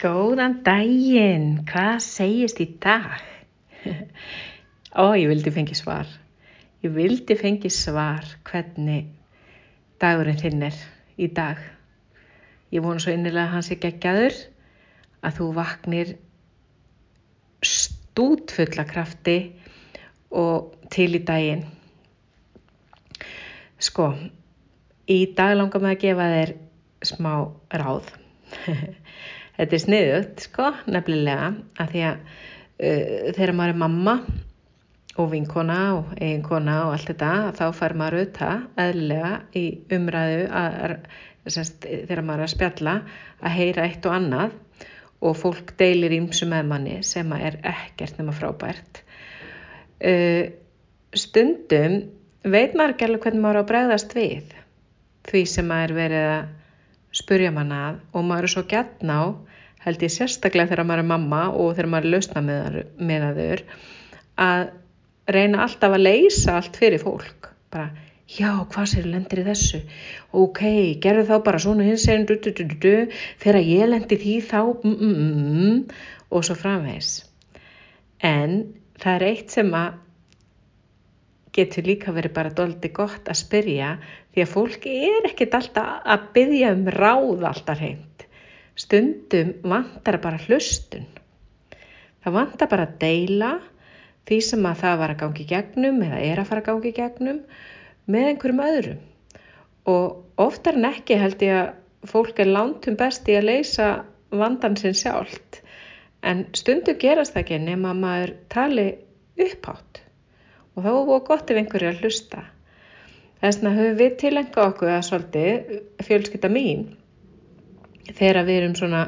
Góðan daginn, hvað segist í dag? Ó, ég vildi fengi svar. Ég vildi fengi svar hvernig dagurinn þinn er í dag. Ég vonu svo innilega að hans er geggjaður að þú vaknir stútfulla krafti og til í daginn. Sko, í dag langar maður að gefa þér smá ráð. Þetta er sniðut, sko, nefnilega, að því að uh, þegar maður er mamma og vinkona og eiginkona og allt þetta, þá fær maður auðvitað eðlilega í umræðu að, semst, þegar maður er að spjalla að heyra eitt og annað og fólk deilir ímsu með manni sem er ekkert nema frábært. Uh, stundum veit maður ekki alveg hvernig maður á að bregðast við því sem maður verið að spurja manna að og maður er svo gætn á held ég sérstaklega þegar maður er mamma og þegar maður er lausna með aður að reyna alltaf að leysa allt fyrir fólk. Bara, já, hvað sér lendir í þessu? Ok, gerðu þá bara svona hins eginn þegar ég lendir því þá mm, mm, mm, og svo framvegs en það er eitt sem að getur líka verið bara doldi gott að spyrja því að fólk er ekkit alltaf að byggja um ráð alltaf hreint Stundum vantar bara hlustun. Það vantar bara að deila því sem að það var að gangi gegnum eða er að fara að gangi gegnum með einhverjum öðrum. Og oftar en ekki held ég að fólk er lántum besti að leysa vandan sinn sjálft. En stundum gerast það ekki nema að maður tali upphátt. Og þá er það gott ef einhverju að hlusta. Þess vegna höfum við tilenga okkur að svolítið fjölskytta mín þegar við erum svona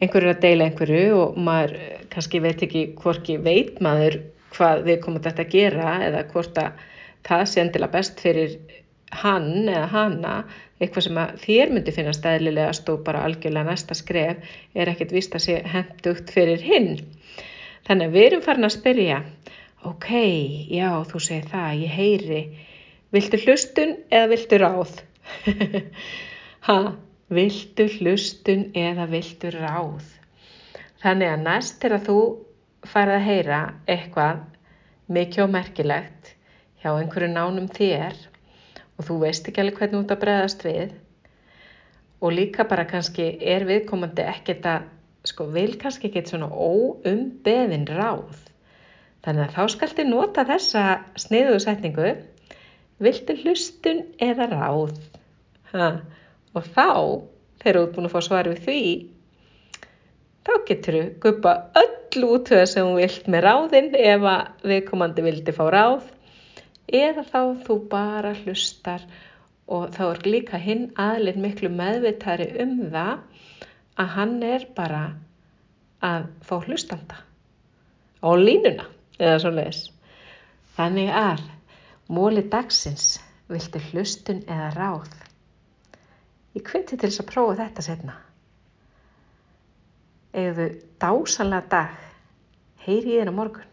einhverju að deila einhverju og maður eh, kannski veit ekki hvorki veit maður hvað við komum þetta að gera eða hvort að það sé endilega best fyrir hann eða hanna eitthvað sem að þér myndi finna stæðilega stó bara algjörlega næsta skref er ekkert vist að sé hendugt fyrir hinn. Þannig að við erum farin að spyrja ok, já þú segir það, ég heyri. Viltu hlustun eða viltu ráð? Ha viltu hlustun eða viltu ráð. Þannig að næst að þú farið að heyra eitthvað mikið og merkilegt hjá einhverju nánum þér og þú veist ekki alveg hvernig þú ert að bregðast við og líka bara kannski er viðkomandi ekkert að, sko, vil kannski ekkert svona óumbeðin ráð. Þannig að þá skalti nota þessa sniðuðu setningu, viltu hlustun eða ráð? Ha? Og þá, þegar þú ert búin að fá svar við því, þá getur þú guppa öll út þau sem þú vilt með ráðinn ef að viðkomandi vildi fá ráð eða þá þú bara hlustar og þá er líka hinn aðlið miklu meðvitari um það að hann er bara að fá hlustanda á línuna eða svo leiðis. Þannig að móli dagsins viltu hlustun eða ráð Ég hviti til þess að prófa þetta setna. Eða dásalega dag, heyri ég þér á morgun.